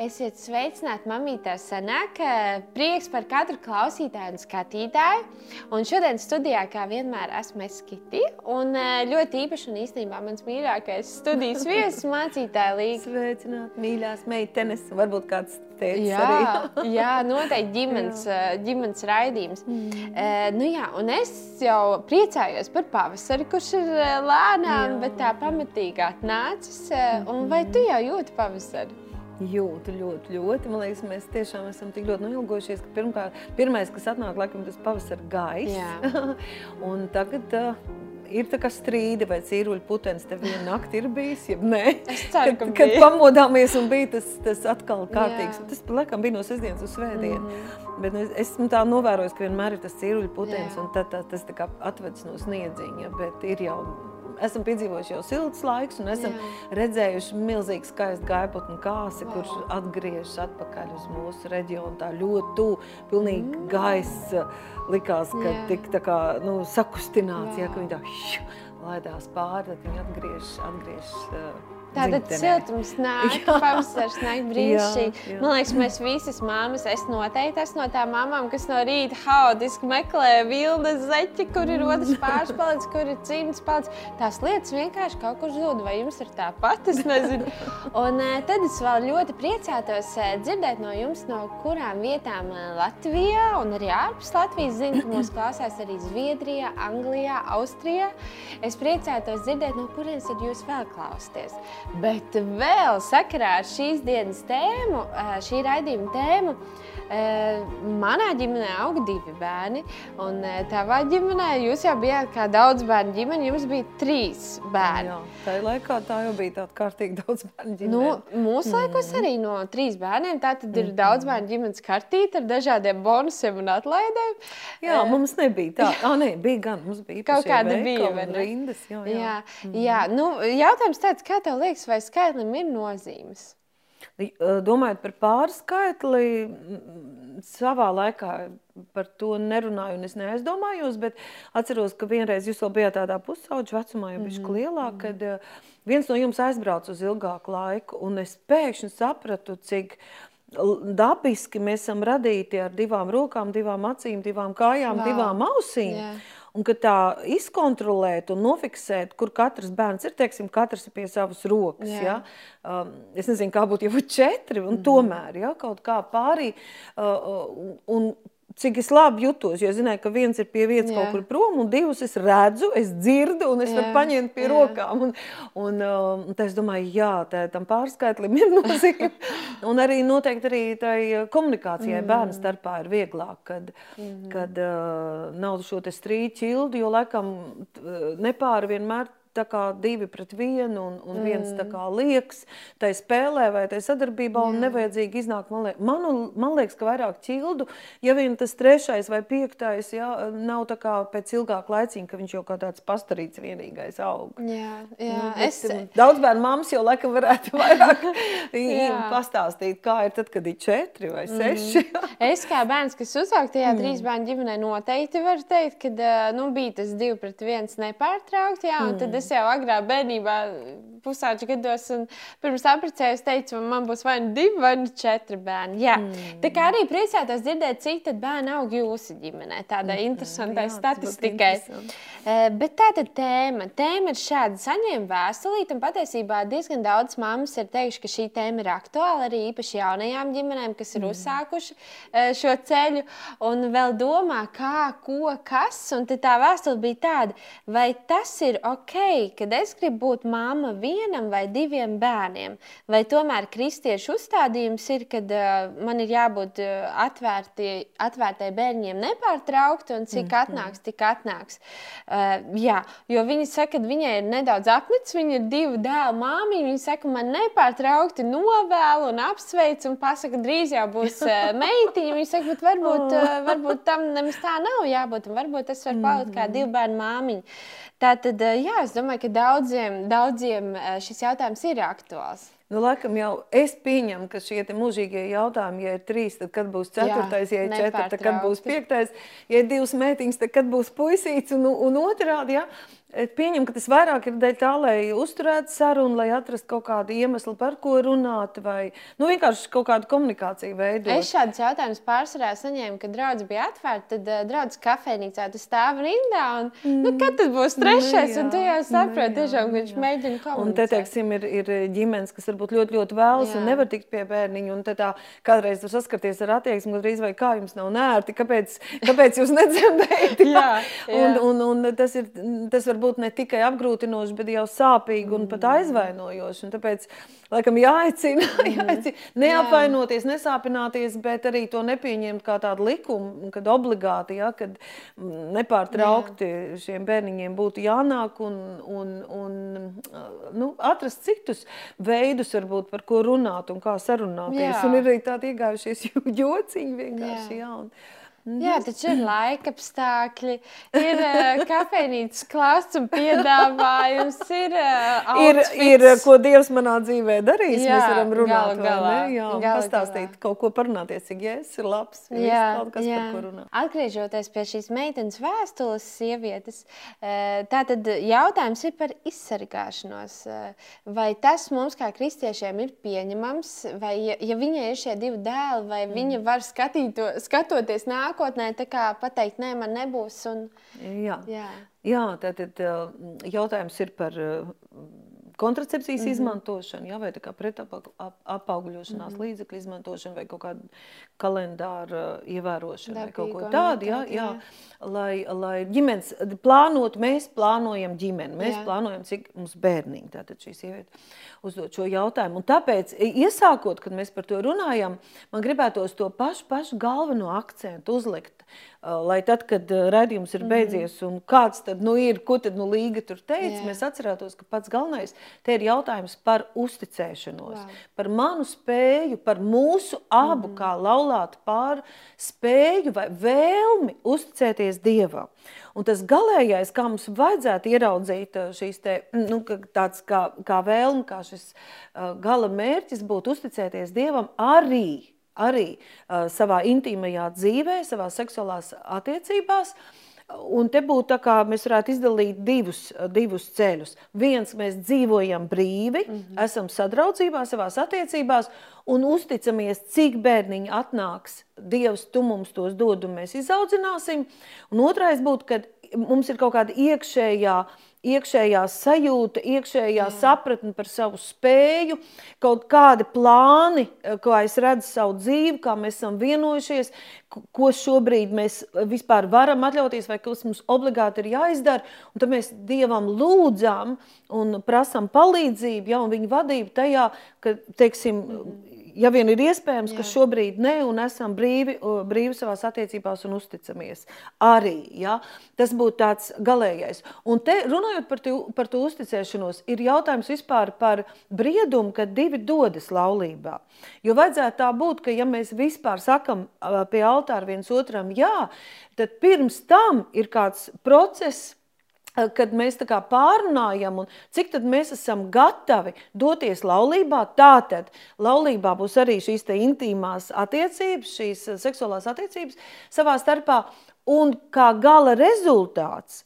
Esiet sveicināti, mamītā sanāk. Prieks par katru klausītāju un skatītāju. Un šodien studijā, kā vienmēr, esmu es Kiti. Un eh, ļoti īpaši un īstenībā mans mīļākais studijas viesis mācītāja Līga. Sveicināti, mīļās meitenes. Varbūt kāds teica Jā, arī. jā, noteikti ģimenes, eh, ģimenes raidījums. Mm. Uh, nu jā, un es jau priecājos par pavasari, kurš ir eh, lēnām, Jā. bet tā pamatīgi atnācis. Uh, un vai tu jau jūti pavasari? Jūtu ļoti, ļoti. Man liekas, mēs tiešām esam tik ļoti noilgojušies, ka pirmkārt, pirmais, kas atnāk, laikam, tas pavasara gaiss. Un tagad uh, ir tā kā strīdi, vai cīruļu putenis te viena nakti ir bijis, ja nē. Es ceru, ka kad, kad bija. pamodāmies un bija tas, tas atkal kārtīgs. Jā. Tas, laikam, bija no sestdienas uz svētdienu. Mm -hmm. Bet nu, es esmu tā novērojis, ka vienmēr ir tas cīruļu putenis, Jā. un tad tā, tas tā kā atvedas no sniedziņa, bet ir jau esam piedzīvojuši jau silts laiks, un esam Jā. redzējuši milzīgi skaistu gaipotnu kāsi, wow. kurš atgriežas atpakaļ uz mūsu reģionu. Tā ļoti tuvu, pilnīgi mm. gaiss likās, ka Jā. tik tā kā nu, sakustināts, ja, ka viņi tā laidās pāri, tad viņi atgriežas, atgriežas Tātad siltums nāk, Jā. pavasaris nāk brīnišķīgi. Man liekas, mēs visas māmas, es noteikti esmu no tām mamām, kas no rīta haotiski meklē vilnas zeķi, kur ir otrs pāris palicis, kur ir cimds palicis. Tās lietas vienkārši kaut kur zūd, vai jums ir tāpat, es nezinu. Un eh, tad es vēl ļoti priecātos eh, dzirdēt no jums, no kurām vietām eh, Latvijā un arī ārpus Latvijas. Zinu, ka mūs klausās arī Zviedrijā, Anglijā, Austrijā. Es priecātos dzirdēt, no kurienes tad jūs vēl klausāties. Bet vēl sakarā ar šīs dienas tēmu, šī raidījuma tēmu, manā ģimenē aug divi bērni, un ā, tavā ģimenē jūs jau bijāt kā daudz bērnu ģimene, jums bija trīs bērni. Jā, tajā laikā tā jau bija tāda kārtīgi daudz bērnu ģimene. Nu, mūsu laikos arī no trīs bērniem tā tad ir daudz bērnu ģimenes kartīte ar dažādiem bonusiem un atlaidēm. Jā, mums nebija tā. Ah, nē, bija gan. Mums bija Kaut kāda bija, vai ne? Rindas, jā, jā. Jā, jā. Nu, jautājums tāds, kā tev liekas, vai skaitlim ir nozīmes? Domājot par pārskaitli, mm, savā laikā par to nerunāju, un es neaizdomājos, bet atceros, ka vienreiz jūs vēl bijāt tādā pusauģa vecumā, jau bišķi lielāk, kad ā, viens no jums aizbrauca uz ilgāku laiku, un es pēkšņi sapratu, cik dabiski mēs esam radīti ar divām rokām, divām acīm, divām kājām, Vau. divām ausīm. Jā. Un ka tā izkontrolēt un nofiksēt, kur katrs bērns ir, teiksim, katrs ir pie savas rokas. Jā. Ja? Um, es nezinu, kā būtu, ja būtu četri, un tomēr ja, kaut kā pārī. Uh, uh, un, Cik es labi jutos, jo es zināju, ka viens ir pie vietas Jā. kaut kur prom, un divus es redzu, es dzirdu, un es Jā, varu paņemt pie jā. rokām. Un, un, um, un tad es domāju, jā, tā, tam pārskaitlim ir nozīme. un arī noteikti arī tai komunikācijai mm. bērnu starpā ir vieglāk, kad, mm. kad uh, nav šo strīdu ķildu, jo laikam t- nepāri vienmēr tā kā divi pret vienu, un, un viens tā kā liekas, tai spēlē vai tai sadarbībā, un nevajadzīgi iznāk, man, liek, man, man liekas, ka vairāk ķildu, ja vien tas trešais vai piektais, jā, nav tā kā pēc ilgāka laiciņa, ka viņš jau kā tāds pastarīts vienīgais aug. Jā, jā. Nu, es, um, Daudz bērnu māmas jau laikam varētu vairāk Jā. pastāstīt, kā ir tad, kad ir četri vai seši. Es kā bērns, kas uzauga tajā mm. trīs bērnu ģimenē, noteikti varu teikt, ka nu, bija tas divi pret viens nepārtraukti. Jā, un tad es jau agrā bērnībā, pusauģa gados, un pirms apprecējos, teicu, man būs vai nu divi, vai nu četri bērni. Jā. Mm. Tā kā arī priecātos dzirdēt, cik tad bērni aug jūsu ģimenē. Tādai mm. interesantai jā, statistikai. Bet tā tad tēma. Tēma ir šāda. Saņēma vēstulīti, un patiesībā diezgan daudz mammas ir teikuši, ka šī tēma ir aktuāla arī īpaši jaunajām ģimenēm, kas ir mm. uzsākuši šo ceļu un vēl domā, kā, ko, kas. Un tā vēstule bija tāda, vai tas ir ok, kad es gribu būt mamma vienam vai diviem bērniem, vai tomēr kristiešu uzstādījums ir, kad uh, man ir jābūt uh, atvērti, atvērtai bērniem nepārtraukti, un cik atnāks, tik atnāks. Uh, jā, jo viņi saka, ka viņai ir nedaudz apnicis, viņa ir divu dēlu māmiņa. Viņa saka, man nepārtraukti novēlu un apsveic un pasaka, drīz jau būs uh, meitiņa. Viņa saka, bet varbūt, uh, varbūt tam nemaz tā nav jābūt, un varbūt es varu palikt kā divu bērnu māmiņa. Tātad, jā, es domāju, ka daudziem, daudziem šis jautājums ir aktuāls. Nu, laikam jau es pieņemu, ka šie mūžīgie jautājumi, ja ir trīs, tad kad būs ceturtais, ja ir četri, tad kad būs piektais, ja ir divas meitiņas, tad kad būs puisīts un, un otrādi. Ja? Pieņemu, ka tas vairāk ir dēļ tā, lai uzturētu sarunu, lai atrastu kaut kādu iemeslu, par ko runāt, vai nu, vienkārši kaut kādu komunikāciju veidot. Es šādus jautājumus pārsvarā saņēmu, kad draugs bija atvērts, tad uh, draugs kafejnīcā tu stāv rindā, un mm. nu, kad tad būs trešais, nu, un tu jau saproti, tiešām, ka viņš mēģina komunicēt. Un te, teiksim, ir, ir ģimenes, kas varbūt ļoti, ļoti vēlas jā. un nevar tikt pie bērniņa, un tā kādreiz var saskarties ar attieksmi, gandrīz vai kā jums nav nērti, kāpēc, kāpēc jūs nedzemdējat? jā, jā. Un, un, un tas, ir, tas var būt ne tikai apgrūtinoši, bet jau sāpīgi un pat aizvainojoši. Un tāpēc, laikam, jāaicina, mhm. jāaicina neapvainoties, nesāpināties, bet arī to nepieņemt kā tādu likumu, kad obligāti, ja, kad nepārtraukti Jā. šiem bērniņiem būtu jānāk un, un, un nu, atrast citus veidus, varbūt, par ko runāt un kā sarunāties. Jā. Un ir arī tādi iegājušies jociņi vienkārši. Jā. Jā, un, Mhm. Jā, taču ir laika apstākļi, ir uh, kafejnīcas klāsts un piedāvājums, ir uh, ir, ir, ko Dievs manā dzīvē darīs. Jā, mēs varam runāt, galu galā. Jā, galu pastāstīt, galā. kaut ko parunāties, cik jēs ir labs. Jā, kaut kas, jā. par ko runāt. Atgriežoties pie šīs meitenes vēstules sievietes, tā tad jautājums ir par izsargāšanos. Vai tas mums kā kristiešiem ir pieņemams, vai ja, ja viņai ir šie divi dēli, vai mm. viņa var skatīto, skatoties nākotnē, nākotnē pateikt, nē, man nebūs. Un, jā, jā. jā tātad jautājums ir par kontracepcijas mm -hmm. izmantošanu, jā, vai pretapauguļošanās mm -hmm. līdzekļu izmantošanu, vai kaut kādu kalendāru ievērošanu, Dabīgo vai kaut ko tādu. Jā, jā, jā. Lai, lai ģimenes plānotu, mēs plānojam ģimeni, mēs jā. plānojam, cik mums bērniņi, tātad šī sieviete uzdot šo jautājumu. Un tāpēc, iesākot, kad mēs par to runājam, man gribētos to pašu, pašu galveno akcentu uzlikt lai tad, kad redzējums ir mhm. beidzies, un kāds tad nu ir, ko tad nu līga tur teica, Jā. mēs atcerētos, ka pats galvenais te ir jautājums par uzticēšanos, wow. par manu spēju, par mūsu abu mm kā laulātu pāru spēju vai vēlmi uzticēties Dievam. Un tas galīgais, kā mums vajadzētu ieraudzīt šīs te, nu, tāds kā, kā vēlme, kā šis uh, gala mērķis būtu uzticēties Dievam arī arī uh, savā intīmajā dzīvē, savā seksuālās attiecībās. Un te būtu tā, kā mēs varētu izdalīt divus, divus ceļus. Viens, mēs dzīvojam brīvi, mm -hmm. esam sadraudzībā savās attiecībās un uzticamies, cik bērniņi atnāks. Dievs, tu mums tos dod un mēs izaudzināsim. Un otrais būtu, kad mums ir kaut kāda iekšējā uh, iekšējā sajūta, iekšējā Jā. sapratne par savu spēju, kaut kādi plāni, eh, kā es redzu savu dzīvi, kā mēs esam vienojušies, ko šobrīd mēs vispār varam atļauties, vai kas mums obligāti ir jāizdara. Un tad mēs Dievam lūdzam un prasam palīdzību, ja, un viņa vadību tajā, ka, teiksim, mm -hmm ja vien ir iespējams, Jā. ka šobrīd ne un esam brīvi, brīvi savās attiecībās un uzticamies. Arī ja? tas būtu tāds galīgais. Un te runājot par, tu, par to uzticēšanos, ir jautājums vispār par briedumu, kad divi dodas laulībā. Jo vajadzētu tā būt, ka ja mēs vispār sakam pie altāra viens otram jā, tad pirms tam ir kāds process, kad mēs tā kā pārunājam, un cik tad mēs esam gatavi doties laulībā, tātad laulībā būs arī šīs te intīmās attiecības, šīs eh, seksuālās attiecības savā starpā, un kā gala rezultāts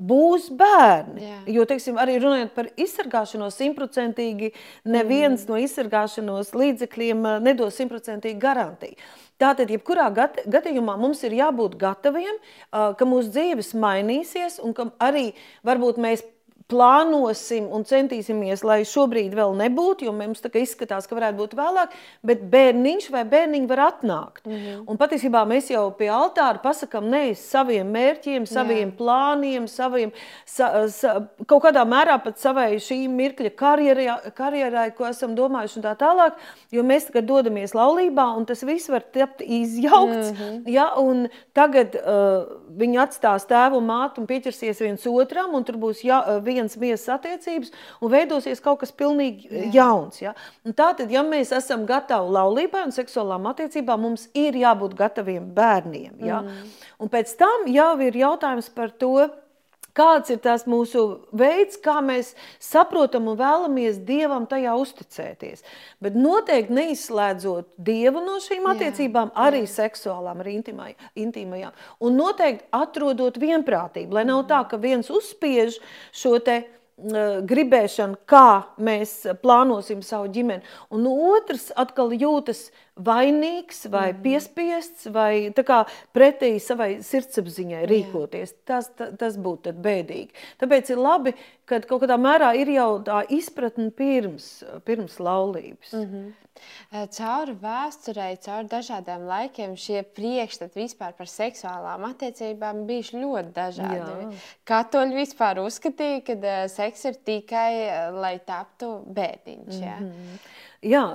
būs bērni. Jā. Jo, teiksim, arī runājot par izsargāšanos, simtprocentīgi neviens mm. no izsargāšanos līdzekļiem eh, nedos simtprocentīgi garantiju. Tātad, jebkurā gadījumā mums ir jābūt gataviem, ka mūsu dzīves mainīsies un ka arī varbūt mēs plānosim un centīsimies, lai šobrīd vēl nebūtu, jo mums izskatās, ka varētu būt vēlāk, bet bērniņš vai bērniņi var atnākt. Mm -hmm. Un patiesībā mēs jau pie altāra pasakām nē saviem mērķiem, saviem Jā. plāniem, saviem, sa, sa, kaut kādā mērā pat savai šī mirkļa karjerai, karjerai, ko esam domājuši un tā tālāk, jo mēs tagad dodamies laulībā un tas viss var tapt izjaukts, mm -hmm. ja, un tagad uh, viņi atstās tēvu un mātu un pieķersies viens otram, un tur būs jā, viens viens miesas attiecības un veidosies kaut kas pilnīgi Jā. jauns. Ja? Un tātad, ja mēs esam gatavi laulībai un seksuālām attiecībām, mums ir jābūt gataviem bērniem. Ja? Mm. Un pēc tam jau ir jautājums par to, Kāds ir tas mūsu veids, kā mēs saprotam un vēlamies Dievam tajā uzticēties. Bet noteikti neizslēdzot Dievu no šīm attiecībām, jā, arī jā. seksuālām, arī intīmajām. Un noteikti atrodot vienprātību, lai nav tā, ka viens uzspiež šo te gribēšanu, kā mēs plānosim savu ģimeni. Un otrs atkal jūtas vainīgs vai mm. piespiests vai pretēji savai sirdsapziņai rīkoties. Tas, tas, tas būtu bēdīgi. Tāpēc ir labi, ka kaut kādā mērā ir jau tā izpratne pirms, pirms laulības. Mm -hmm. Cauri vēsturei, cauri dažādiem laikiem šie priekšstati vispār par seksuālām attiecībām bijuši ļoti dažādi. Jā. Katoļi vispār uzskatīja, ka seks ir tikai, lai taptu bērniņš. Mm -hmm. Jā,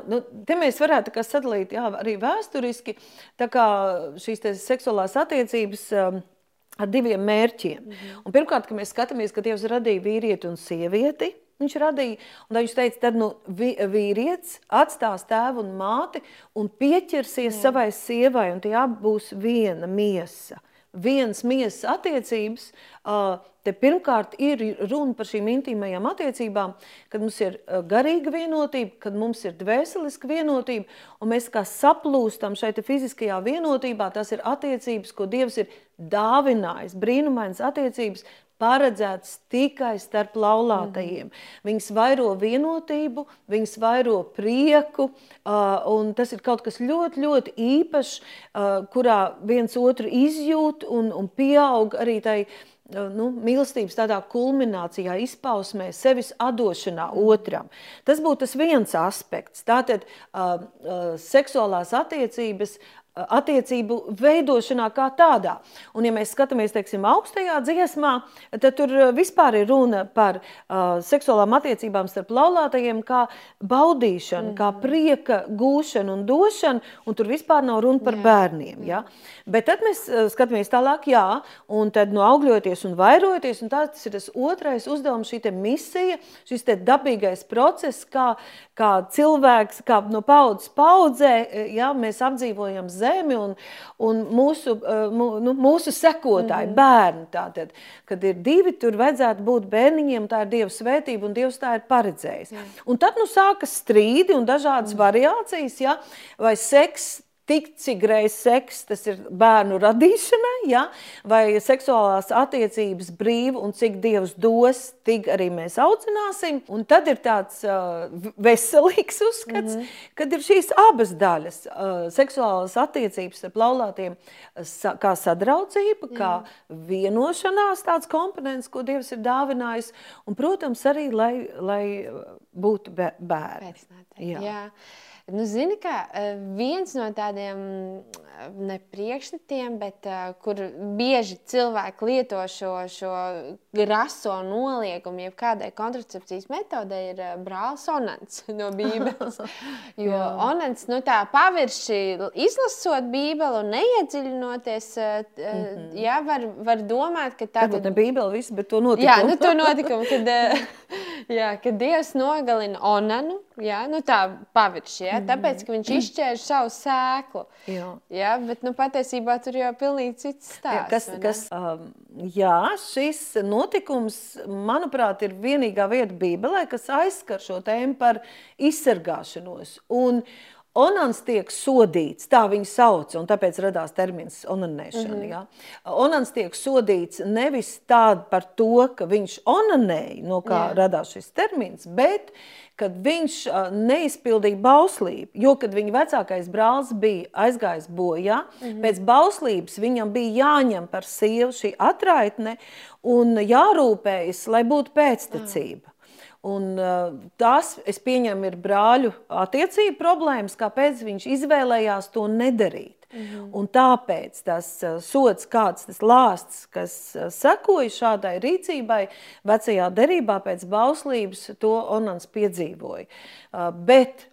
nu, te mēs varētu sadalīt jā, arī vēsturiski šīs seksuālās attiecības. Um, ar diviem mērķiem. Mm -hmm. Pirmkārt, mēs skatāmies, ka Dievs radīja vīrieti un sievieti, viņš radīja, un viņš teica, tad nu, vīrietis atstās tēvu un māti un pieķersies Jā. savai sievai, un tie abi būs viena miesa. Viens miesas attiecības, Te pirmkārt ir runa par šīm intīmajām attiecībām, kad mums ir garīga vienotība, kad mums ir dvēseliska vienotība, un mēs kā saplūstam šeit fiziskajā vienotībā, tas ir attiecības, ko Dievs ir dāvinājis, brīnumainas attiecības, paredzēts tikai starp laulātajiem. Mm. Viņas vairo vienotību, viņas vairo prieku, un tas ir kaut kas ļoti, ļoti īpašs, kurā viens otru izjūt un, un pieaug arī tai nu, mīlestības tādā kulminācijā, izpausmē, sevis atdošanā otram. Tas būtu tas viens aspekts. Tātad uh, uh, seksuālās attiecības attiecību veidošanā kā tādā. Un, ja mēs skatāmies, teiksim, augstajā dziesmā, tad tur vispār ir runa par uh, seksuālām attiecībām starp laulātajiem kā baudīšanu, mm. kā prieka gūšanu un došanu, un tur vispār nav runa par jā. bērniem. Ja? Bet tad mēs uh, skatāmies tālāk, jā, un tad no augļoties un vairoties, un tas ir tas otrais uzdevums, šī misija, šis te dabīgais process, kā, kā cilvēks, kā no paudzes paudzē, ja, mēs apdzīvojam zemi, zemi un, un mūsu, eh, nu, mūsu sekotāji, mm -hmm. bērni. Tātad, kad ir divi, tur vajadzētu būt bērniņiem, tā ir Dieva svētība un Dievs tā ir paredzējis. Jā. Un tad nu sākas strīdi un dažādas mm. variācijas, ja? vai seks tik, cik reizes seks tas ir bērnu radīšanai, ja? vai seksuālās attiecības brīvi un cik Dievs dos, tik arī mēs audzināsim. Un tad ir tāds uh, veselīgs uzskats, mm -hmm. kad ir šīs abas daļas. Uh, seksuālās attiecības ar laulātiem sa kā sadraudzība, mm. kā vienošanās tāds komponents, ko Dievs ir dāvinājis, un, protams, arī, lai, lai būtu bērni. Jā. Jā. Nu, zini, kā eh, viens no tādiem eh, ne priekšstatiem, bet uh, kur bieži cilvēki lieto šo, šo raso noliegumu, jeb kādai kontracepcijas metodei, ir uh, brālis Onants no Bībeles. jo Onants nu, tā pavirši izlasot Bībeli un neiedziļinoties, mm -hmm. jā, var, var domāt, ka tā ir. Ne Bībele viss, bet to notikumu. Jā, nu, to notikumu, kad, jā, kad Dievs nogalina Onanu, jā, nu tā pavirši, jā, jā, tāpēc, ka viņš izšķēra savu sēklu. Jā. Jā, bet nu, patiesībā tur jau pilnīgi cits stāsts. Jā, kas, kas, um, jā, šis notikums, manuprāt, ir vienīgā vieta Bībelē, kas aizskar šo tēmu par izsargāšanos. Un, Onans tiek sodīts, tā viņa sauc, un tāpēc radās termins onanēšana. Mm -hmm. ja? Onans tiek sodīts nevis tād par to, ka viņš onanēja, no kā Jā. radās šis termins, bet kad viņš neizpildīja bauslību. Jo, kad viņa vecākais brālis bija aizgājis bojā, mm -hmm. pēc bauslības viņam bija jāņem par sievu šī atraitne un jārūpējas, lai būtu pēctecība. Mm. Un, tas, es pieņemu, ir brāļu attiecību problēmas, kāpēc viņš izvēlējās to nedarīt. Mm -hmm. Un tāpēc tas sots, kāds tas lāsts, kas sekoja šādai rīcībai, vecajā derībā pēc bauslības, to Onans piedzīvoja. Bet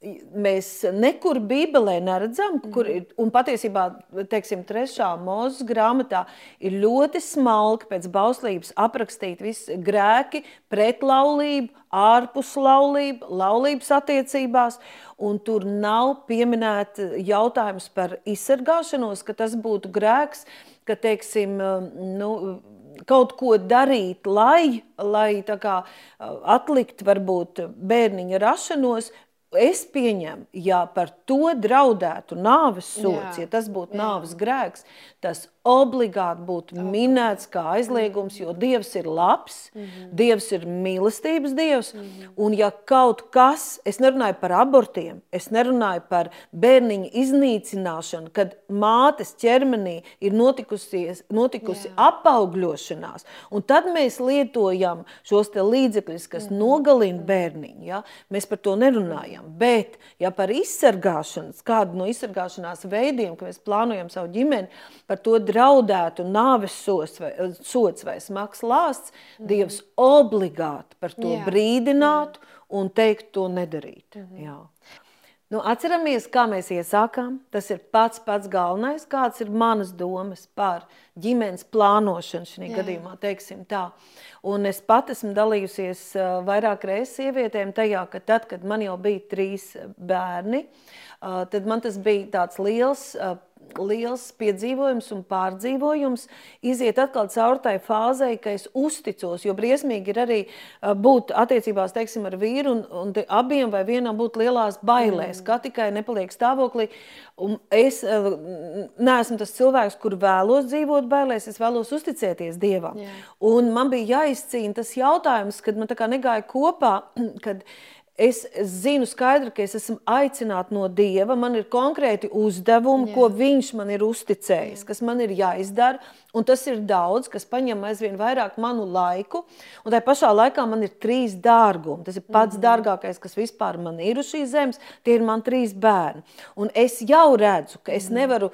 mēs nekur Bībelē neredzam, kur ir, un patiesībā, teiksim, trešā mūzes grāmatā ir ļoti smalki pēc bauslības aprakstīt visi grēki, pretlaulību, ārpus laulību, laulības attiecībās, un tur nav pieminēta jautājums par izsargāšanos, ka tas būtu grēks, ka, teiksim, nu, kaut ko darīt, lai, lai tā kā atlikt varbūt bērniņa rašanos, es pieņemu, ja par to draudētu nāves sots, Jā. ja tas būtu nāves grēks, tas obligāti būtu okay. minēts kā aizliegums, jo Dievs ir labs, mm -hmm. Dievs ir mīlestības Dievs, mm -hmm. un ja kaut kas, es nerunāju par abortiem, es nerunāju par bērniņu iznīcināšanu, kad mātes ķermenī ir notikusi, notikusi Jā. apaugļošanās, un tad mēs lietojam šos te līdzekļus, kas mm -hmm. nogalina bērniņu, ja? mēs par to nerunājam, bet ja par izsargāšanas, kādu no izsargāšanās veidiem, ka mēs plānojam savu ģimeni, par to draudētu nāves sots vai, sots vai smags lāsts, mm. Dievs obligāti par to Jā. brīdinātu Jā. un teikt to nedarīt. Mm. Jā. Nu, atceramies, kā mēs iesākām. Tas ir pats pats galvenais, kāds ir manas domas par ģimenes plānošanu šajā gadījumā, teiksim tā. Un es pat esmu dalījusies uh, vairāk reizes sievietēm tajā, ka tad, kad man jau bija trīs bērni, uh, tad man tas bija tāds liels liels piedzīvojums un pārdzīvojums, iziet atkal cauri tai fāzei, ka es uzticos, jo briesmīgi ir arī būt attiecībās, teiksim, ar vīru un, un abiem vai vienam būt lielās bailēs, mm. kā tikai nepaliek stāvoklī. Un es neesmu tas cilvēks, kur vēlos dzīvot bailēs, es vēlos uzticēties Dievam. Jā. Un man bija jāizcīna tas jautājums, kad man tā kā negāja kopā, kad Es zinu skaidri, ka es esmu aicināta no Dieva, man ir konkrēti uzdevumi, Jā. ko Viņš man ir uzticējis, Jā. kas man ir jāizdara, un tas ir daudz, kas paņem aizvien vairāk manu laiku, un tajā pašā laikā man ir trīs dārgumi. Tas ir pats mm -hmm. dārgākais, kas vispār man ir uz šīs zemes, tie ir man trīs bērni. Un es jau redzu, ka es mm -hmm. nevaru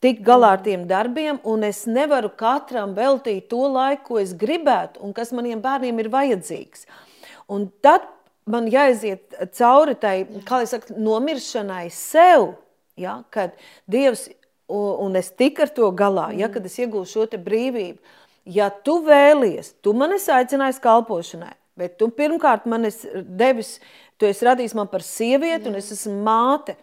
tikt galā ar tiem darbiem, un es nevaru katram veltīt to laiku, ko es gribētu, un kas maniem bērniem ir vajadzīgs. Un tad man jāiziet cauri tai, kā es saku, nomiršanai sev, ja, kad Dievs, un es tiku ar to galā, ja, kad es iegūšu šo te brīvību, ja tu vēlies, tu man esi aicinājis kalpošanai, bet tu pirmkārt man esi devis, tu esi radījis man par sievieti, un es esmu māte,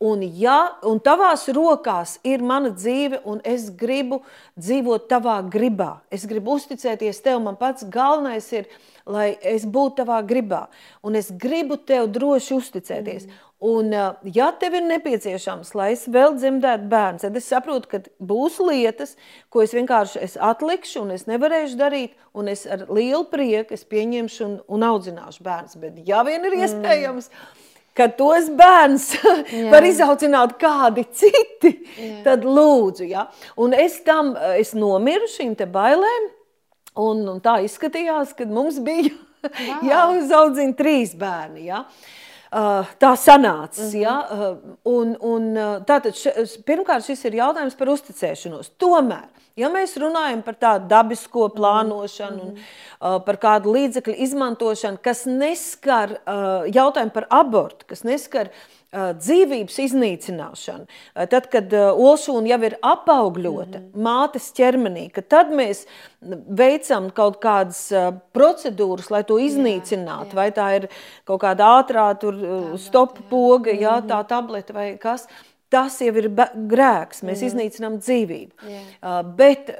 Un, ja, un tavās rokās ir mana dzīve, un es gribu dzīvot tavā gribā, es gribu uzticēties tev, man pats galvenais ir, lai es būtu tavā gribā, un es gribu tev droši uzticēties. Mm. Un, ja tev ir nepieciešams, lai es vēl dzemdētu bērnu, tad es saprotu, ka būs lietas, ko es vienkārši es atlikšu, un es nevarēšu darīt, un es ar lielu prieku pieņemšu un, un audzināšu bērnus. Bet, ja vien ir mm. iespējams, mm ka tos bērns var izaudzināt kādi citi, Jā. tad lūdzu. Ja? Un es tam es nomiru šīm bailēm, un, un tā izskatījās, kad mums bija jāuzaudzina trīs bērni. Ja? Uh, tā sanāca. Mm -hmm. ja? uh, un, un, tātad, š, pirmkārt, šis ir jautājums par uzticēšanos. Tomēr Ja mēs runājam par tādu dabisko mhm. plānošanu un uh, par kādu līdzekļu izmantošanu, kas neskar jautājumu par abortu, kas neskar uh, dzīvības iznīcināšanu, uh, tad, kad olšūna jau ir apaugļota mm -hmm. mātes ķermenī, tad mēs veicam kaut kādas procedūras, lai to iznīcinātu, jā, jā. vai tā ir kaut kāda ātrā tur, uh, stop poga, jā, tā mhm. tableta vai kas. Tas jau ir grēks. Mēs mm. iznīcinām dzīvību. Yeah. Bet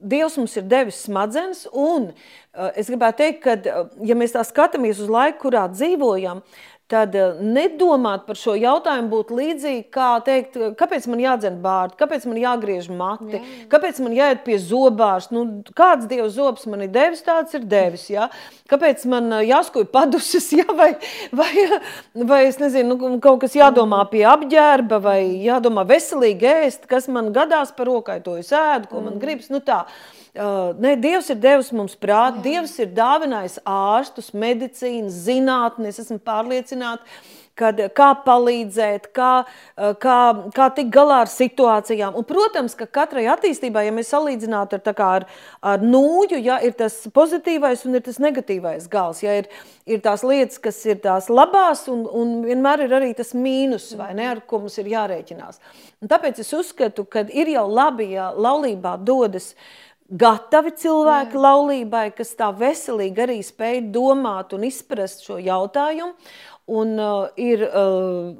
Dievs mums ir devis smadzenes, un es gribētu teikt, ka, ja mēs tā skatāmies uz laiku, kurā dzīvojam, uh, tad eh, nedomāt par šo jautājumu būtu līdzīgi, kā teikt, kāpēc man jādzen bārdi, kāpēc man jāgriež mati, jā. kāpēc man jāiet pie zobārs, nu, kāds dieva zobs man ir devis, tāds ir devis, jā? kāpēc man eh, jāskuj padušas, jā, vai, vai, vai es nezinu, nu, kaut kas jādomā pie apģērba, vai jādomā veselīgi ēst, kas man gadās par rokai, to es ēdu, ko man mm. gribas, nu tā. Ne, Dievs ir devis mums prātu, Dievs ir dāvinājis ārstus, medicīnu, zinātni. Es esmu pārliecināta, kad, kā palīdzēt, kā, kā, kā tikt galā ar situācijām. Un, protams, ka katrai attīstībai, ja mēs salīdzinātu ar, kā, ar, ar nūju, ja, ir tas pozitīvais un ir tas negatīvais gals. Ja, ir, ir tās lietas, kas ir tās labās, un, un vienmēr ir arī tas mīnus, vai ne, ar ko mums ir jārēķinās. Un tāpēc es uzskatu, ka ir jau labi, ja laulībā dodas gatavi cilvēki Jā. laulībai, kas tā veselīgi arī spēj domāt un izprast šo jautājumu. Un, uh, ir uh,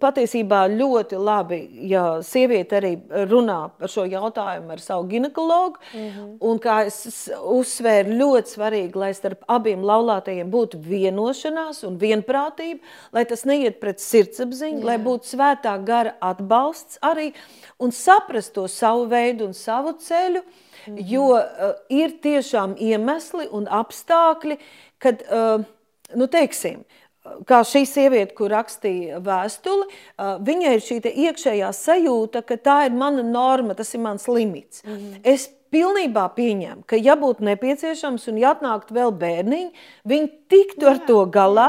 patiesībā ļoti labi, ja sieviete arī runā par šo jautājumu ar savu ginekologu. Mm -hmm. Un kā es uzsvēru, ļoti svarīgi, lai starp abiem laulātajiem būtu vienošanās un vienprātība, lai tas neiet pret sirdsapziņu, Jā. lai būtu svētā gara atbalsts arī un saprast to savu veidu un savu ceļu. Mm -hmm. Jo uh, ir tiešām iemesli un apstākļi, kad, uh, nu, teiksim, uh, kā šī sieviete, kur rakstīja vēstuli, viņai ir šī iekšējā sajūta, ka tā ir mana norma, tas ir mans limits. Mm -hmm. Es pilnībā pieņemu, ka, ja būtu nepieciešams un ja atnāktu vēl bērniņi, viņi tiktu ar to galā,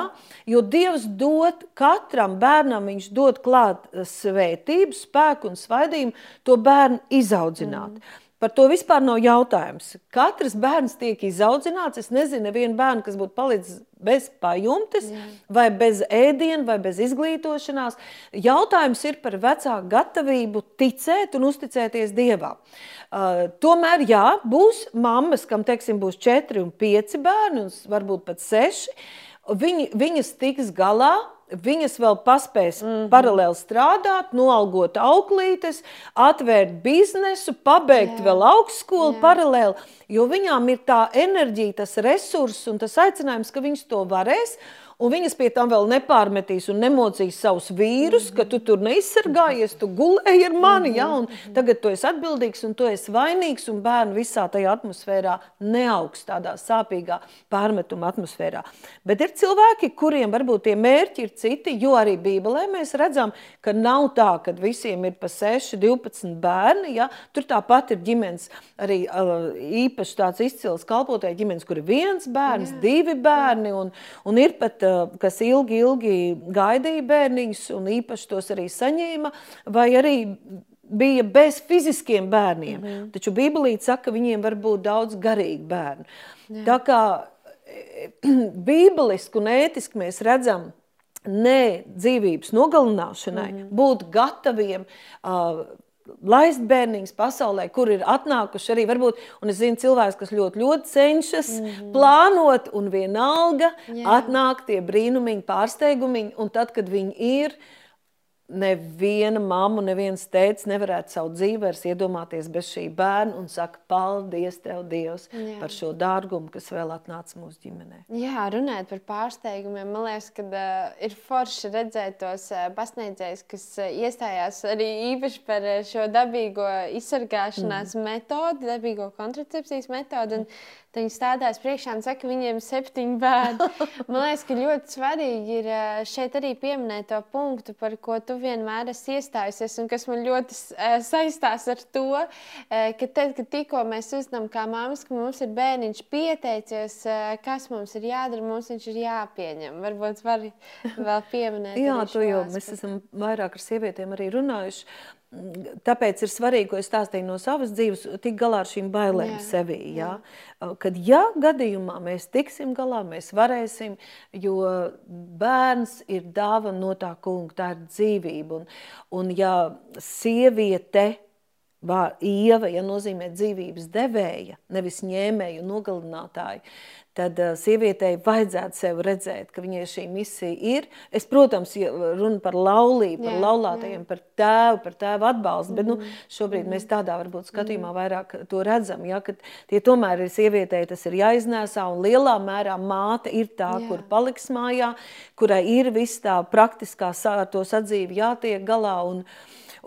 jo Dievs dod katram bērnam, viņš dod klāt svētību, spēku un svaidījumu to bērnu izaudzināt. Mm. Par to vispār nav jautājums. Katrs bērns tiek izaudzināts. Es nezinu, nevienu bērnu, kas būtu palicis bez pajumtes, Jā. vai bez ēdiena, vai bez izglītošanās. Jautājums ir par vecāku gatavību ticēt un uzticēties Dievam. Uh, tomēr, jā, būs mammas, kam teiksim, būs četri un pieci bērni, un varbūt pat seši. Viņi, viņas tiks galā Viņas vēl paspēs mm -hmm. paralēli strādāt, noalgot auklītes, atvērt biznesu, pabeigt Jā. vēl augstskolu Jā. paralēli, jo viņām ir tā enerģija, tas resurss un tas aicinājums, ka viņas to varēs. Un viņas pie tam vēl nepārmetīs un nemocīs savus vīrus, ka tu tur neizsargājies, tu gulēji ar mani, ja, un tagad tu esi atbildīgs un tu esi vainīgs, un bērni visā tajā atmosfērā neaugs tādā sāpīgā pārmetuma atmosfērā. Bet ir cilvēki, kuriem varbūt tie mērķi ir citi, jo arī Bībelē mēs redzam, ka nav tā, ka visiem ir pa 6, 12 bērni, ja, tur tāpat ir ģimenes, arī uh, īpaši tāds izcils kalpotāja ģimenes, kur ir viens bērns, Jā. divi bērni, un, un ir pat kas ilgi, ilgi gaidīja bērniņus un īpaši tos arī saņēma, vai arī bija bez fiziskiem bērniem. Mm -hmm. Taču Bībelīte saka, ka viņiem var būt daudz garīgi bērnu. Jā. Tā kā bībeliski un ētiski mēs redzam, ne dzīvības nogalināšanai, mm -hmm. būt gataviem uh, laist bērniņus pasaulē, kur ir atnākuši arī varbūt, un es zinu cilvēks, kas ļoti, ļoti cenšas mm -hmm. plānot, un vienalga Jā. atnāk tie brīnumiņi, pārsteigumiņi, un tad, kad viņi ir, neviena mamma, neviens tēvs nevarētu savu dzīvi vairs iedomāties bez šī bērna un saka, paldies Tev, Dievs, Jā. par šo dārgumu, kas vēl atnāca mūsu ģimenē. Jā, runājot par pārsteigumiem, man liekas, ka uh, ir forši redzēt tos uh, pasniedzējus, kas uh, iestājās arī īpaši par uh, šo dabīgo izsargāšanās mm. metodi, dabīgo kontracepcijas metodi. Un, Tad viņi stādās priekšā un saka, ka viņiem ir septiņi bērni. Man liekas, ka ļoti svarīgi ir šeit arī pieminēt to punktu, par ko tu vienmēr esi iestājusies, un kas man ļoti saistās ar to, ka tad, kad tikko mēs uzzinām, kā māmas, ka mums ir bērniņš pieteicies, kas mums ir jādara, mums viņš ir jāpieņem. Varbūt var vēl pieminēt. Jā, to jau mēs esam vairāk ar sievietēm arī runājuši. Tāpēc ir svarīgi, ko es stāstīju no savas dzīves, tikt galā ar šīm bailēm jā, sevī. Jā? Jā. Kad ja gadījumā mēs tiksim galā, mēs varēsim, jo bērns ir dāvana no tā kunga, tā ir dzīvība. Un, un ja sieviete, Ieva, ja nozīmē dzīvības devēja, nevis ņēmēju nogalinātāju, tad uh, sievietei vajadzētu sev redzēt, ka viņai šī misija ir. Es, protams, runu par laulību, par laulātajiem, par tēvu, par tēvu atbalstu, bet nu, mm-hmm. šobrīd mm -hmm. mēs tādā varbūt skatījumā mm-hmm. vairāk to redzam, ja, ka tie tomēr ir sievietei, tas ir jāiznēsā un lielā mērā māte ir tā, jā. kur paliks mājā, kurai ir viss tā praktiskā ar to sadzīvi jātiek galā un,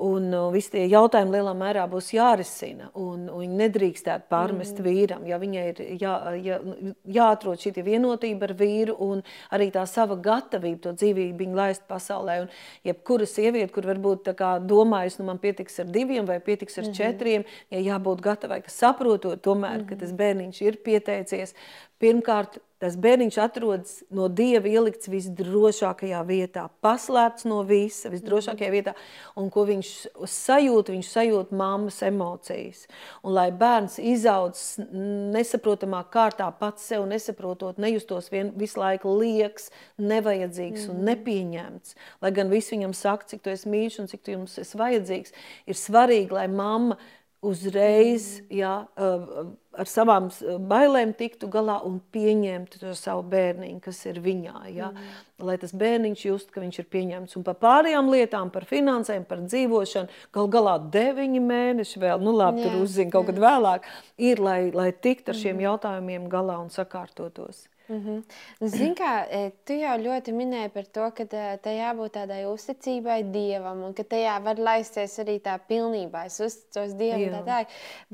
Un uh, visi tie jautājumi lielā mērā būs jārisina. Un, un nedrīkstētu pārmest mm. vīram. Ja viņai ir jā, jā, jāatrod šī vienotība ar vīru un arī tā sava gatavība to dzīvību laist pasaulē. Un jebkura sieviete, kur varbūt domājas, nu man pietiks ar diviem vai pietiks ar mm četriem, ja jābūt gatavai, ka saprotot tomēr, mm ka tas bērniņš ir pieteicies, pirmkārt Tas bērniņš atrodas no dieva ielikts visdrošākajā vietā, paslēpts no visa, visdrošākajā vietā. Un ko viņš sajūt, viņš sajūt mammas emocijas. Un lai bērns izaudz nesaprotamā kārtā pats sev nesaprotot, nejustos vien, visu laiku lieks, nevajadzīgs mm. un nepieņemts, lai gan viss viņam saka, cik tu esi mīļš un cik tu jums esi vajadzīgs, ir svarīgi, lai mamma uzreiz jā, uh, ar savām s- bailēm tiktu galā un pieņemtu to savu bērniņu, kas ir viņā. Ja? Mm. Lai tas bērniņš just, ka viņš ir pieņemts. Un par pārējām lietām, par finansēm, par dzīvošanu, gal galā deviņi mēneši vēl, nu labi, Jā, tur uzzina kaut kad vēlāk, ir, lai, lai tiktu ar šiem jautājumiem galā un sakārtotos. Zini, kā e, tu jau ļoti minēji par to, ka tai jābūt tādai uzticībai dievam, un ka tajā var laisties arī tā pilnībā. Es uzticos dievam, tā tā.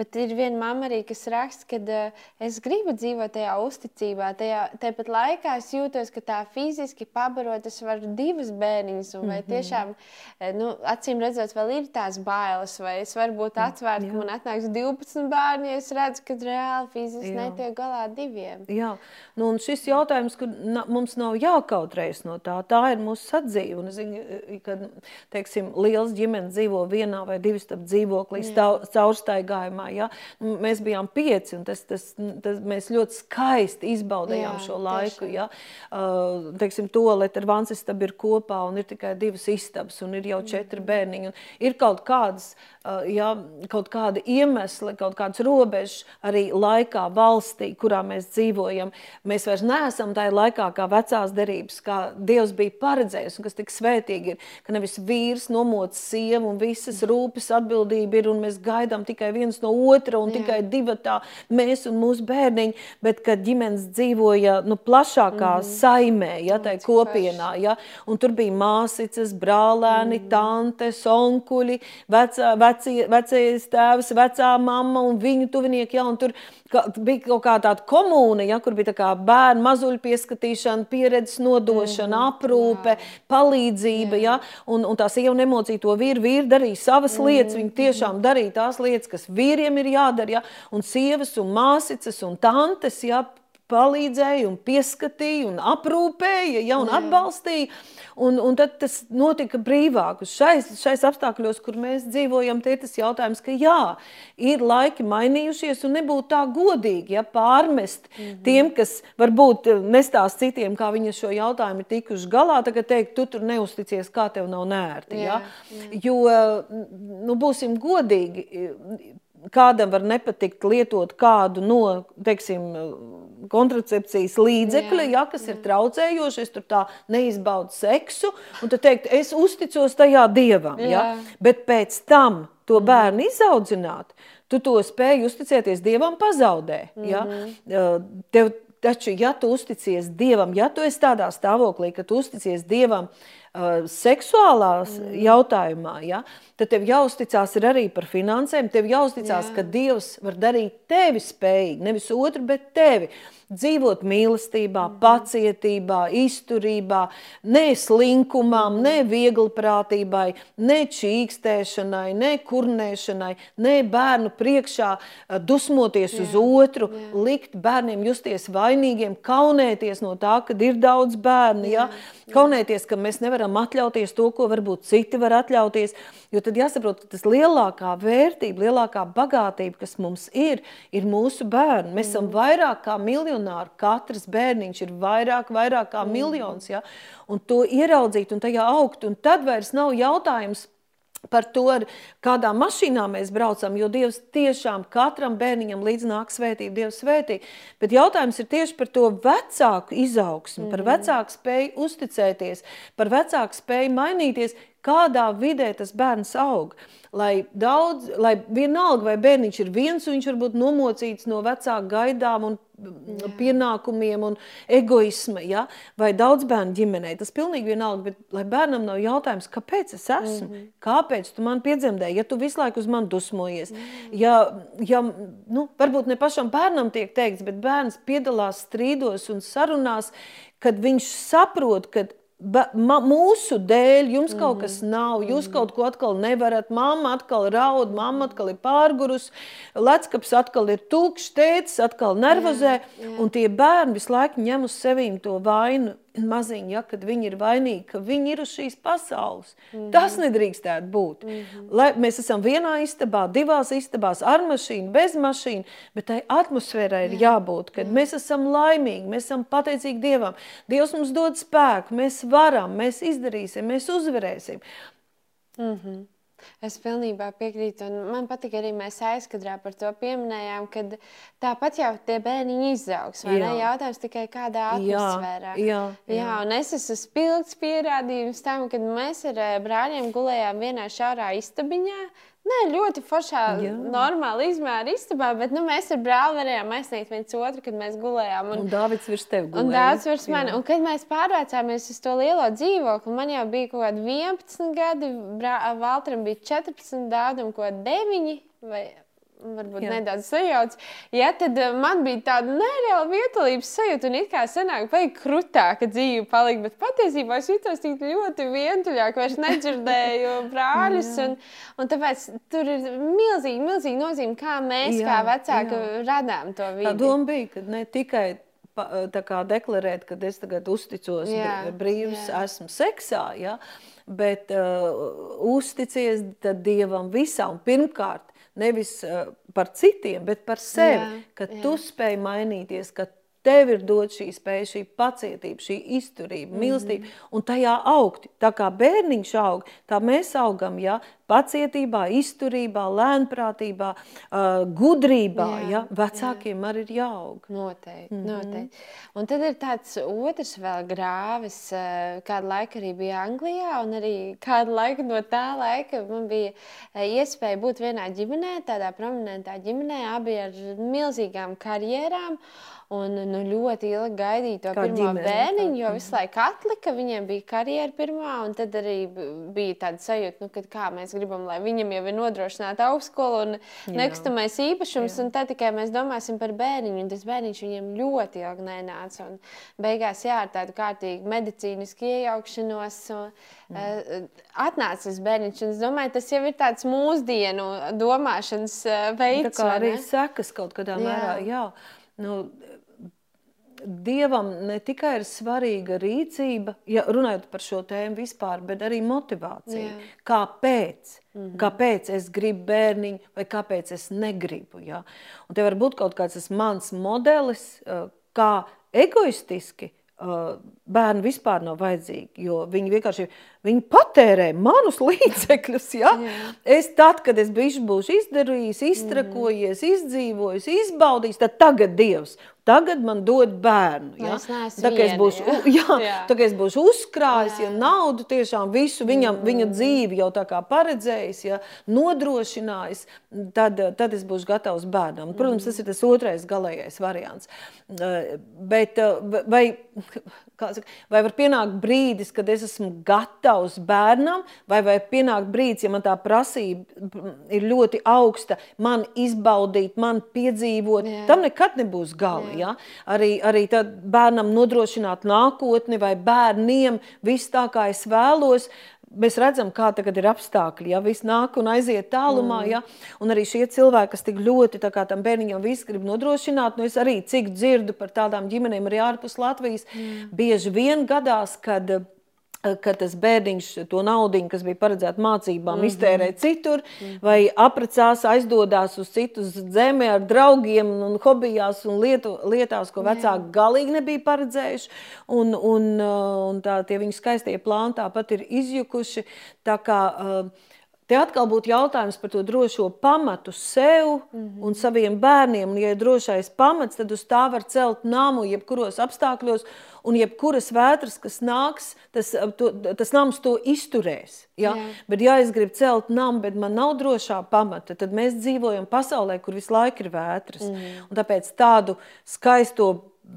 Bet ir viena mamma arī, kas raksta, ka es gribu dzīvot tajā uzticībā. Tajā, tāpat laikā es jūtos, ka tā fiziski pabarot, es varu divas bērniņas, un vai tiešām, e, nu, acīm redzot, vēl ir tās bailes, vai es varu būt atvērta, ka man atnāks 12 bērni, ja es redzu, ka reāli fiziski netiek galā diviem. Jā, nu, un šis jautājums, ka mums nav jākautrējas no tā, tā ir mūsu sadzīve. Un es zinu, ka teiksim, liels ģimenes dzīvo vienā vai divu stāvu dzīvoklī, caurstaigājumā. Ja? Nu, Mēs bijām pieci, un tas, tas, tas, mēs ļoti skaisti izbaudījām Jā, šo laiku. tiešām. Ja? Uh, teiksim, toalete ar vannas istabu ir kopā, un ir tikai divas istabas, un ir jau četri bērniņi. Un ir kaut kādas, uh, ja, kaut kādi iemesli, kaut kādas robežas arī laikā, valstī, kurā mēs dzīvojam. Mēs vairs neesam tajā laikā, kā vecās derības, kā Dievs bija paredzējis, un kas tik svētīgi ir, ka nevis vīrs nomoc sievu un visas rūpes atbildība ir, un mēs gaidām tikai viens no otra, un Jā. tikai divi tā, mēs un mūsu bērniņi, bet kad ģimenes dzīvoja nu, plašākā mm. saimē, ja, tai kopienā, ja, un tur bija māsicas, brālēni, mm. tantes, onkuļi, vecā, vecie, vecais tēvs, vecā mamma un viņu tuvinieki, ja, un tur ka, bija kaut kā tāda komūna, ja, kur bija tā kā bērnu mazuļu pieskatīšana, pieredzes nodošana, mm. aprūpe, palīdzība, ja, un, un tā sieva nemocīja to vīru, vīri darīja savas mm. lietas, viņi tiešām darīja tās lietas, kas vīriem ir jādara, ja, un sievas un māsicas un tantes, ja, palīdzēja un pieskatīja un aprūpēja, ja, un Jā. atbalstīja. Un, un tad tas notika brīvāk. Šais, šais apstākļos, kur mēs dzīvojam, te ir tas jautājums, ka jā, ir laiki mainījušies un nebūtu tā godīgi ja, pārmest mm. -hmm. tiem, kas varbūt eh, nestāst citiem, kā viņi šo jautājumu ir tikuši galā, tagad teikt, tu tur neusticies, kā tev nav nērti. Ja? Jā, Jo, nu, būsim godīgi, kādam var nepatikt lietot kādu no, teiksim, kontracepcijas līdzekļa, Jā, ja, kas ir traucējoši, es tur tā neizbaudu seksu, un tad teikt, es uzticos tajā dievam. Ja? Jā. Mhm. Bet pēc tam to bērnu izaudzināt, tu to spēj uzticēties dievam pazaudē. Ja? Mhm. Tev, taču, ja tu uzticies dievam, ja tu esi tādā stāvoklī, ka tu uzticies dievam, uh, seksuālās mm. jautājumā, ja, tad tev jāuzticās ir arī par finansēm. Tev jāuzticās, Jā. ka Dievs var darīt tevi spējīgi, nevis otru, bet tevi. Dzīvot mīlestībā, mm. pacietībā, izturībā, ne slinkumam, ne viegliprātībai, ne čīkstēšanai, ne kurnēšanai, ne bērnu priekšā uh, dusmoties jā, uz otru, jā. likt bērniem justies vainīgiem, kaunēties no tā, ka ir daudz bērnu. Ja? Kaunēties, ka mēs nevaram atļauties to, ko varbūt citi var atļauties. Jo tad jāsaprot, ka tas lielākā vērtība, lielākā bagātība, kas mums ir, ir mūsu bērni. Mēs esam vairāk kā miljonāri. Katrs bērniņš ir vairāk, vairāk kā miljons. Ja? Un to ieraudzīt un tajā augt. Un tad vairs nav jautājums par to, ar kādā mašīnā mēs braucam, jo Dievs tiešām katram bērniņam līdz nāk svētība, Dievs svētī. Bet jautājums ir tieši par to vecāku izaugsmu, mm. par vecāku spēju uzticēties, par vecāku spēju mainīties, kādā vidē tas bērns aug. Lai daudz, lai vienalga, vai bērniņš ir viens, un viņš varbūt nomocīts no vecāku gaidām un Jā. pienākumiem un egoisma, ja? vai daudz bērnu ģimenē. Tas pilnīgi vienalga, bet lai bērnam nav jautājums, kāpēc es esmu, mm -hmm. kāpēc tu man piedzemdēji, ja tu visu laiku uz mani dusmojies. Mm -hmm. Ja, ja nu, varbūt ne pašam bērnam tiek teikts, bet bērns piedalās strīdos un sarunās, kad viņš saprot, ka Ba, ma, mūsu dēļ jums kaut Mhm. kas nav, jūs kaut ko atkal nevarat. Mamma atkal raud, mamma atkal ir pārgurus, leckaps atkal ir tukšs, tētis atkal nervozē. Jā, jā. Un tie bērni visu laiku ņem uz sevīm to vainu maziņu, ja, kad viņi ir vainīgi, ka viņi ir uz šīs pasaules. Mm -hmm. Tas nedrīkstētu būt. Mm -hmm. Lai mēs esam vienā istabā, divās istabās, ar mašīnu, bez mašīnu, bet tai atmosfērai ir jābūt, kad mēs esam laimīgi, mēs esam pateicīgi Dievam. Dievs mums dod spēku, mēs varam, mēs izdarīsim, mēs uzvarēsim. Mm -hmm. Es pilnībā piekrītu. Man patīk arī mēs aizkadrā par to pieminējām, ka tāpat jau tie bērni izaugs. Jā. Jautājums tikai kādā atmosfērā. Jā, jā, jā. jā, un es esmu spilgts pierādījums tam, kad mēs ar eh, brāļiem gulējām vienā šaurā istabiņā. Nē, ļoti foršā, Jā. normāla izmēra istabā, bet nu, mēs ar brāli varējām aizsniegt viens otru, kad mēs gulējām. Un, un Dārvids virs tevis gulēja. Un Dārvids virs mani. Un, kad mēs pārvācāmies uz to lielo dzīvokli, man jau bija kaut kādi 11 gadi, Valtram bija 14, Dārdam kaut kādi 9 vai varbūt Jā. nedaudz sajauc. Ja, tad uh, man bija tāda nereāla vietolības sajūta, un it kā senāk, vai krūtāka dzīve palika, bet patiesībā es jutos tik ļoti vientuļāk, vairs nedzirdēju brāļus, un, un tāpēc tur ir milzīgi, milzīgi nozīme, kā mēs, jā, kā vecāki, jā. radām to vidi. Tā doma bija, ka ne tikai tā kā deklarēt, ka es tagad uzticos jā, brīvs, jā. esmu seksā, ja, bet uh, uzticies Dievam visā un pirmkārt nevis uh, par citiem, bet par sevi, jā, ka jā. tu spēj mainīties, ka Tev ir dot šī spēja, šī pacietība, šī izturība, mīlestība, mm -hmm. un tajā augt. Tā kā bērniņš aug, tā mēs augam, ja pacietībā, izturībā, lēnprātībā, uh, gudrībā. Jā, ja? Vecākiem jā. arī ir jāaug. Noteikti, mm noteikti. Un tad ir tāds otrs vēl grāvis, kādu laiku arī bija Anglijā, un arī kādu laiku no tā laika man bija iespēja būt vienā ģimenē, tādā prominentā ģimenē, abi ar milzīgām karjerām. Un nu, ļoti ilgi gaidīju to Kā pirmo ģimene, bērniņu, jo visu laiku atlika. Viņiem bija karjera pirmā, un tad arī bija tāda sajūta, nu, ka kā mēs gribam, lai viņam jau ir nodrošināta augstskola un jā. nekustamais īpašums, jā. un tad tikai mēs domāsim par bērniņu. Un tas bērniņš viņiem ļoti ilgi nenāca. Un beigās, jā, ar tādu kārtīgu medicīnisku iejaukšanos. Un, mm. Atnāca tas bērniņš, un es domāju, tas jau ir tāds mūsdienu domāšanas veids. Tā kā arī sekas kaut kādā jā. mērā, jā. Nu, Dievam ne tikai ir svarīga rīcība, ja runājot par šo tēmu vispār, bet arī motivācija. Jā. Kāpēc? Mm -hmm. Kāpēc es gribu bērniņu, vai kāpēc es negribu? Ja? Un te var būt kaut kāds mans modelis, kā egoistiski bērni vispār nav vajadzīgi, jo viņi vienkārši viņi patērē manus līdzekļus. Ja? Jā. Es tad, kad es būšu izdarījis, iztrakojies, mm. izdzīvojis, izbaudījis, tad tagad Dievs Tagad man dod bērnu. Ja? Tā kā es būšu, jā. Jā, jā. Tā, es būšu uzkrājis jā. ja, naudu, tiešām visu viņam, mm. viņa dzīvi jau tā kā paredzējis, ja, nodrošinājis, tad, tad es būšu gatavs bērnam. Protams, tas ir tas otrais galīgais variants. Eh, bet eh, vai, saka, vai var pienākt brīdis, kad es esmu gatavs bērnam, vai var pienākt brīdis, ja man tā prasība ir ļoti augsta, man izbaudīt, man piedzīvot, jā. tam nekad nebūs gala. Ja? Arī, arī bērnam nodrošināt nākotni vai bērniem viss tā, kā es vēlos. Mēs redzam, kā tagad ir apstākļi. Ja viss nāk un aiziet tālumā, mm. ja? un arī šie cilvēki, kas tik ļoti tam bērniņam visu grib nodrošināt, nu es arī cik dzirdu par tādām ģimenēm arī ārpus Latvijas, mm. bieži vien gadās, kad ka tas bērniņš to naudu, kas bija paredzēta mācībām, mm -hmm. iztērē citur, mm -hmm. vai apprecās, aizdodas uz citu zemi ar draugiem, un hobijās un lietu, lietās, ko vecāki Jā. galīgi nebija paredzējuši. Un, un, eh, un tā, tie viņu skaistie plāni tāpat ir izjukuši. Tā kā, uh, Te atkal būtu jautājums par to drošo pamatu sev mm -hmm. un saviem bērniem. Un, ja ir drošais pamats, tad uz tā var celt namu jebkuros apstākļos, un jebkuras vētras, kas nāks, tas, to, tas nams to izturēs. Ja? Jā. Bet, ja es gribu celt namu, bet man nav drošā pamata, tad mēs dzīvojam pasaulē, kur visu laiku ir vētras. Mm. Un tāpēc tādu skaisto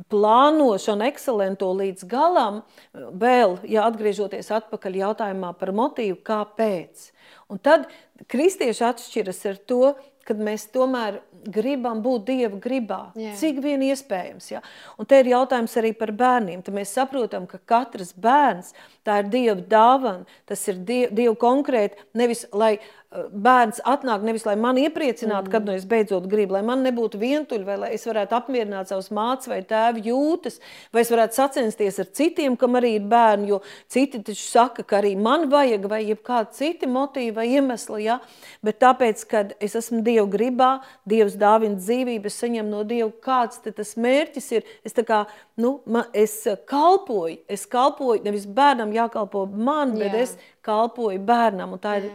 plānošanu, ekscelentu līdz galam, vēl, ja atgriežoties atpakaļ jautājumā par motīvu, kāpēc. Un tad kristieši atšķiras ar to, kad mēs tomēr gribam būt Dieva gribā, Jā. cik vien iespējams. Ja? Un te ir jautājums arī par bērniem. Tad mēs saprotam, ka katrs bērns tā ir Dieva dāvana, tas ir Dieva, Dieva konkrēti, nevis lai bērns atnāk nevis, lai man iepriecinātu, mm. kad nu es beidzot gribu, lai man nebūtu vientuļi, vai lai es varētu apmierināt savus mācības vai tēvu jūtas, vai es varētu sacensties ar citiem, kam arī ir bērni, jo citi taču saka, ka arī man vajag, vai jebkādi citi motīvi vai iemesli, ja? bet tāpēc, kad es esmu Dievu gribā, Dievs dāvina dzīvību, es saņemu no Dieva, kāds tas mērķis ir, es tā kā, nu, man, es kalpoju, es kalpoju, nevis bērnam jākalpo man, Jā. bet es kalpoju bērnam, un tā ir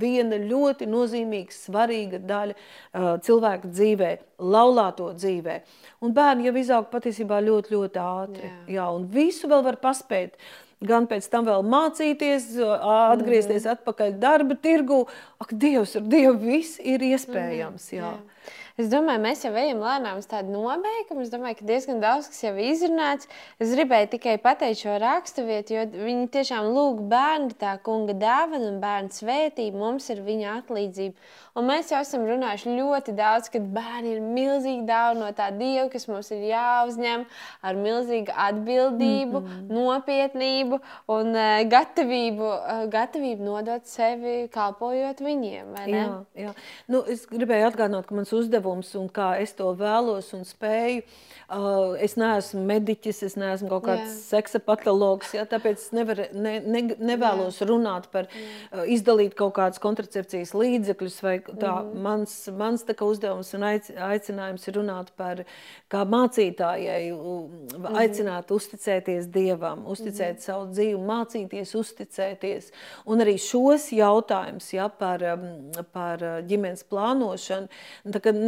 viena ļoti nozīmīga, svarīga daļa uh, cilvēka dzīvē, laulāto dzīvē. Un bērni jau izaug patiesībā ļoti, ļoti ātri. Jā. Jā, un visu vēl var paspēt. Gan pēc tam vēl mācīties, atgriezties mm atpakaļ darba tirgu. Ak, Dievs, ar Dievu viss ir iespējams. Jā. Jā. Es domāju, mēs jau ejam lēnām uz tādu nobeigumu. Es domāju, ka diezgan daudz kas jau ir izrunāts. Es gribēju tikai pateikt šo raksturvietu, jo viņi tiešām lūg bērnu, tā kunga dāvana un bērnu svētību. Mums ir viņa atlīdzība. Un mēs jau esam runājuši ļoti daudz, ka bērni ir milzīgi daudz no tā dieva, kas mums ir jāuzņem ar milzīgu atbildību, mm -hmm. nopietnību un uh, gatavību, uh, gatavību nodot sevi, kalpojot viņiem. Jā, jā. Nu, es gribēju atgādināt, ka mans uzdevums un kā es to vēlos un spēju. Uh, es neesmu mediķis, es neesmu kaut kāds jā. seksa patologs, ja, tāpēc es nevar, ne, ne, nevēlos jā. runāt par uh, izdalīt kaut kādus kontracepcijas līdzekļus vai tā, mm -hmm. mans, mans tā uzdevums un aicinājums ir runāt par kā mācītājai, aicināt mm -hmm. uzticēties Dievam, uzticēt mm -hmm. savu dzīvi, mācīties, uzticēties. Un arī šos jautājumus ja, par, um, par ģimenes plānošanu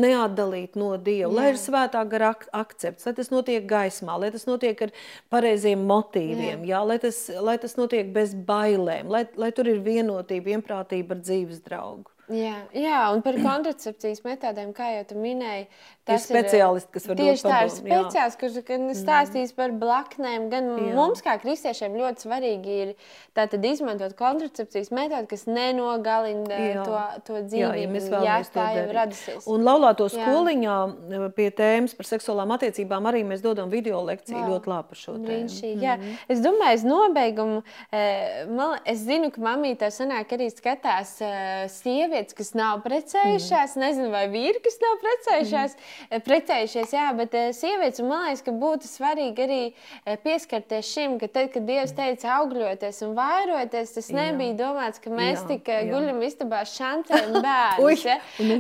neatdalīt no Dieva, Jā. lai ir svētā gara akcepts, lai tas notiek gaismā, lai tas notiek ar pareiziem motīviem, Jā. Jā, lai, tas, lai tas notiek bez bailēm, lai, lai tur ir vienotība, vienprātība ar dzīves draugu. Jā, jā, un par kontracepcijas metodēm, kā jau minēji, tas ir speciālisti, kas var tieši tā ir speciālists, kurš gan mm. stāstīs par blaknēm, gan jā. mums, kā kristiešiem, ļoti svarīgi ir tātad izmantot kontracepcijas metodi, kas nenogalina jā. to, to dzīvību. Jā, ja jā tā jau ir radusies. Un laulāto skoliņā jā. pie tēmas par seksuālām attiecībām arī mēs dodam video lekciju wow. ļoti labi par šo tēmu. Mm. Jā. Es domāju, es nobeigumu, man, es zinu, ka mamītā sanāk arī skatās sievieti, sievietes, kas nav precējušās, mm. nezinu, vai vīri, kas nav precējušās, mm. Precējušies, jā, bet eh, sievietes, man liekas, ka būtu svarīgi arī eh, pieskarties šim, ka tad, kad Dievs teica augļoties un vairoties, tas nebija jā. domāts, ka mēs jā, tik jā. guļam istabā šancējam bērnus. ja? nu,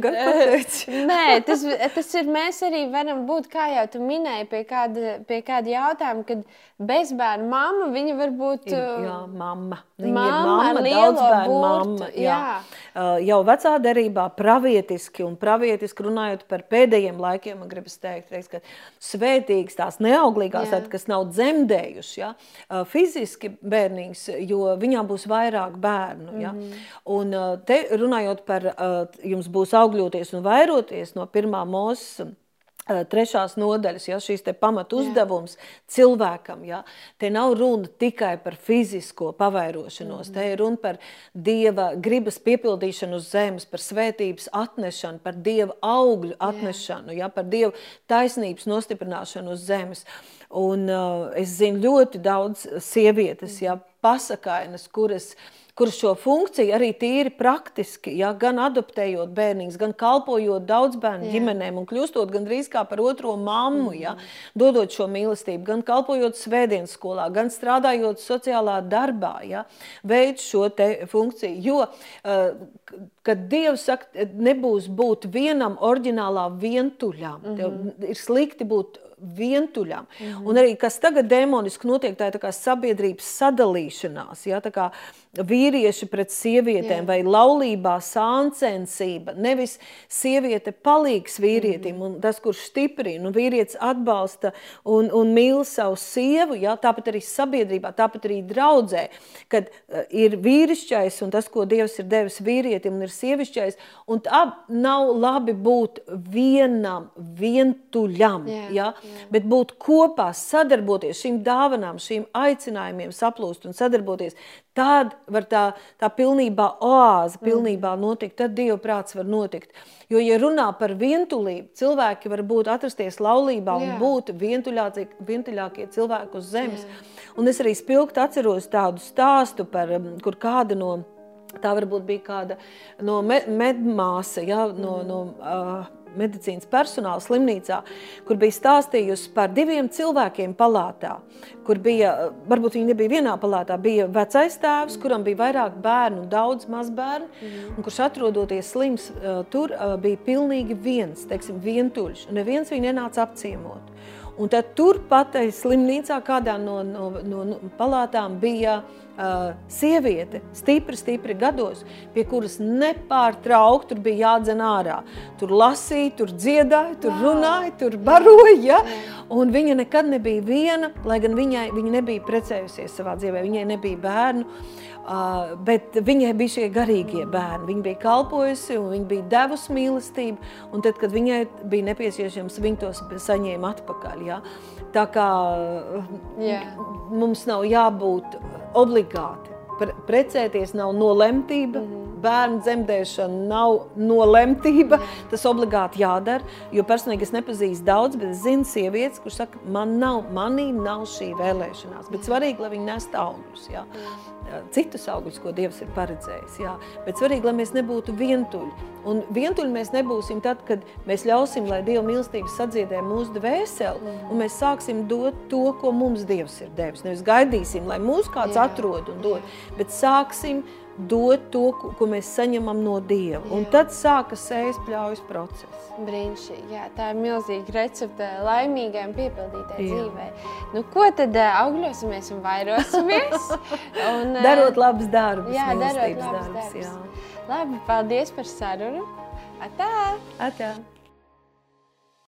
Nē, tas, tas ir, mēs arī varam būt, kā jau tu minēji, pie kāda, pie kāda jautājuma, kad bezbērnu mamma, viņa var būt... Ir, jā, mamma. Viņa mamma, ir mamma, daudz bērnu mamma. Jā. Jā. Uh, jau vecā derībā pravietiski un pravietiski runājot par pēdējiem laikiem, man gribas teikt, reiz, ka svētīgs tās neauglīgās, tad, kas nav dzemdējuši, ja, fiziski bērnīgs, jo viņām būs vairāk bērnu. Ja. Mm -hmm. Un te runājot par, jums būs augļoties un vairoties no pirmā mūsu trešās nodaļas, ja šīs te pamat uzdevums Jā. cilvēkam, ja, te nav runa tikai par fizisko pavairošanos, mm te ir runa par Dieva gribas piepildīšanu uz zemes, par svētības atnešanu, par Dieva augļu atnešanu, ja, par Dieva taisnības nostiprināšanu uz zemes. Un uh, es zinu ļoti daudz sievietes, ja, pasakainas, kuras uh, kur šo funkciju arī tīri praktiski, ja, gan adoptējot bērnus, gan kalpojot daudz bērnu Jā. ģimenēm un kļūstot gandrīz kā par otro mammu, mm. ja, dodot šo mīlestību, gan kalpojot svētdienas skolā, gan strādājot sociālā darbā, ja, veids šo funkciju. Jo, uh, kad Dievs saka, nebūs būt vienam oriģinālā vientuļām, mm -hmm. ir slikti būt vientuļam. Mm -hmm. Un arī kas tagad demoniski notiek, tā ir tā kā sabiedrības sadalīšanās, ja, tā kā vīrieši pret sievietēm Jā. vai laulībā sāncensība. Nevis sieviete palīgs vīrietim mm -hmm. un tas, kurš stiprina, un vīrietis atbalsta un, un mīl savu sievu, ja, tāpat arī sabiedrībā, tāpat arī draudzē, kad uh, ir vīrišķais un tas, ko Dievs ir devis vīrietim, un ir sievišķais, un tā nav labi būt vienam, vientuļam, Jā. Ja, bet būt kopā, sadarboties šīm dāvanām, šīm aicinājumiem, saplūst un sadarboties. Tad var tā, tā pilnībā oāze, pilnībā notikt, tad Dieva prāts var notikt. Jo, ja runā par vientulību, cilvēki var būt atrasties laulībā un Jā. būt vientuļākie cilvēki uz zemes. Jā. Un es arī spilgti atceros tādu stāstu, par, kur kāda no Tā varbūt bija kāda no medmāsa, ja, no, no uh, medicīnas personāla slimnīcā, kur bija stāstījusi par diviem cilvēkiem palātā, kur bija, varbūt viņi nebija vienā palātā, bija vecais tēvs, kuram bija vairāk bērnu daudz mazbērnu, mm. un kurš atrodoties slims, tur bija pilnīgi viens, teiksim, vientuļš, un neviens viņu nenāca apciemot. Un tad turpat slimnīcā kādā no, no, no, no palātām bija uh, sieviete, stipri, stipri gados, pie kuras nepārtraukti tur bija jādzen ārā. Tur lasīja, tur dziedāja, tur wow. runāja, tur baroja. Un viņa nekad nebija viena, lai gan viņai, viņa nebija precējusies savā dzīvē, viņai nebija bērnu. Uh, bet viņai bija šie garīgie bērni. Viņa bija kalpojusi un viņa bija devusi mīlestību. Un tad, kad viņai bija nepieciešams, viņa tos saņēma atpakaļ. Ja? Tā kā yeah. mums nav jābūt obligāti. Precēties nav nolemtība, mm -hmm. Bērnu dzemdēšana nav nolemtība. Tas obligāti jādara. Jo personīgi es nepazīstu daudz, bet es zinu sievietes, kurš saka, man nav, manī nav šī vēlēšanās. Bet svarīgi, lai viņi nest augļus. Mm citus augļus, ko Dievs ir paredzējis. Jā. Bet svarīgi, lai mēs nebūtu vientuļi. Un vientuļi mēs nebūsim tad, kad mēs ļausim, lai Dieva mīlestība sadziedē mūsu dvēseli, un mēs sāksim dot to, ko mums Dievs ir devis. Nevis gaidīsim, lai mūs kāds Jā. atrod un dod, bet sāksim dot to, ko mēs saņemam no Dieva. Jā. Un tad sākas sējas pļaujas process. Brīnišķīgi, jā, tā ir milzīga recepte laimīgai un piepildītai jā. dzīvei. Nu, ko tad augļosimies un vairosimies? un, darot labus darbus. Jā, darot labus darbus. darbus jā. Labi, paldies par sarunu. Atā! Atā!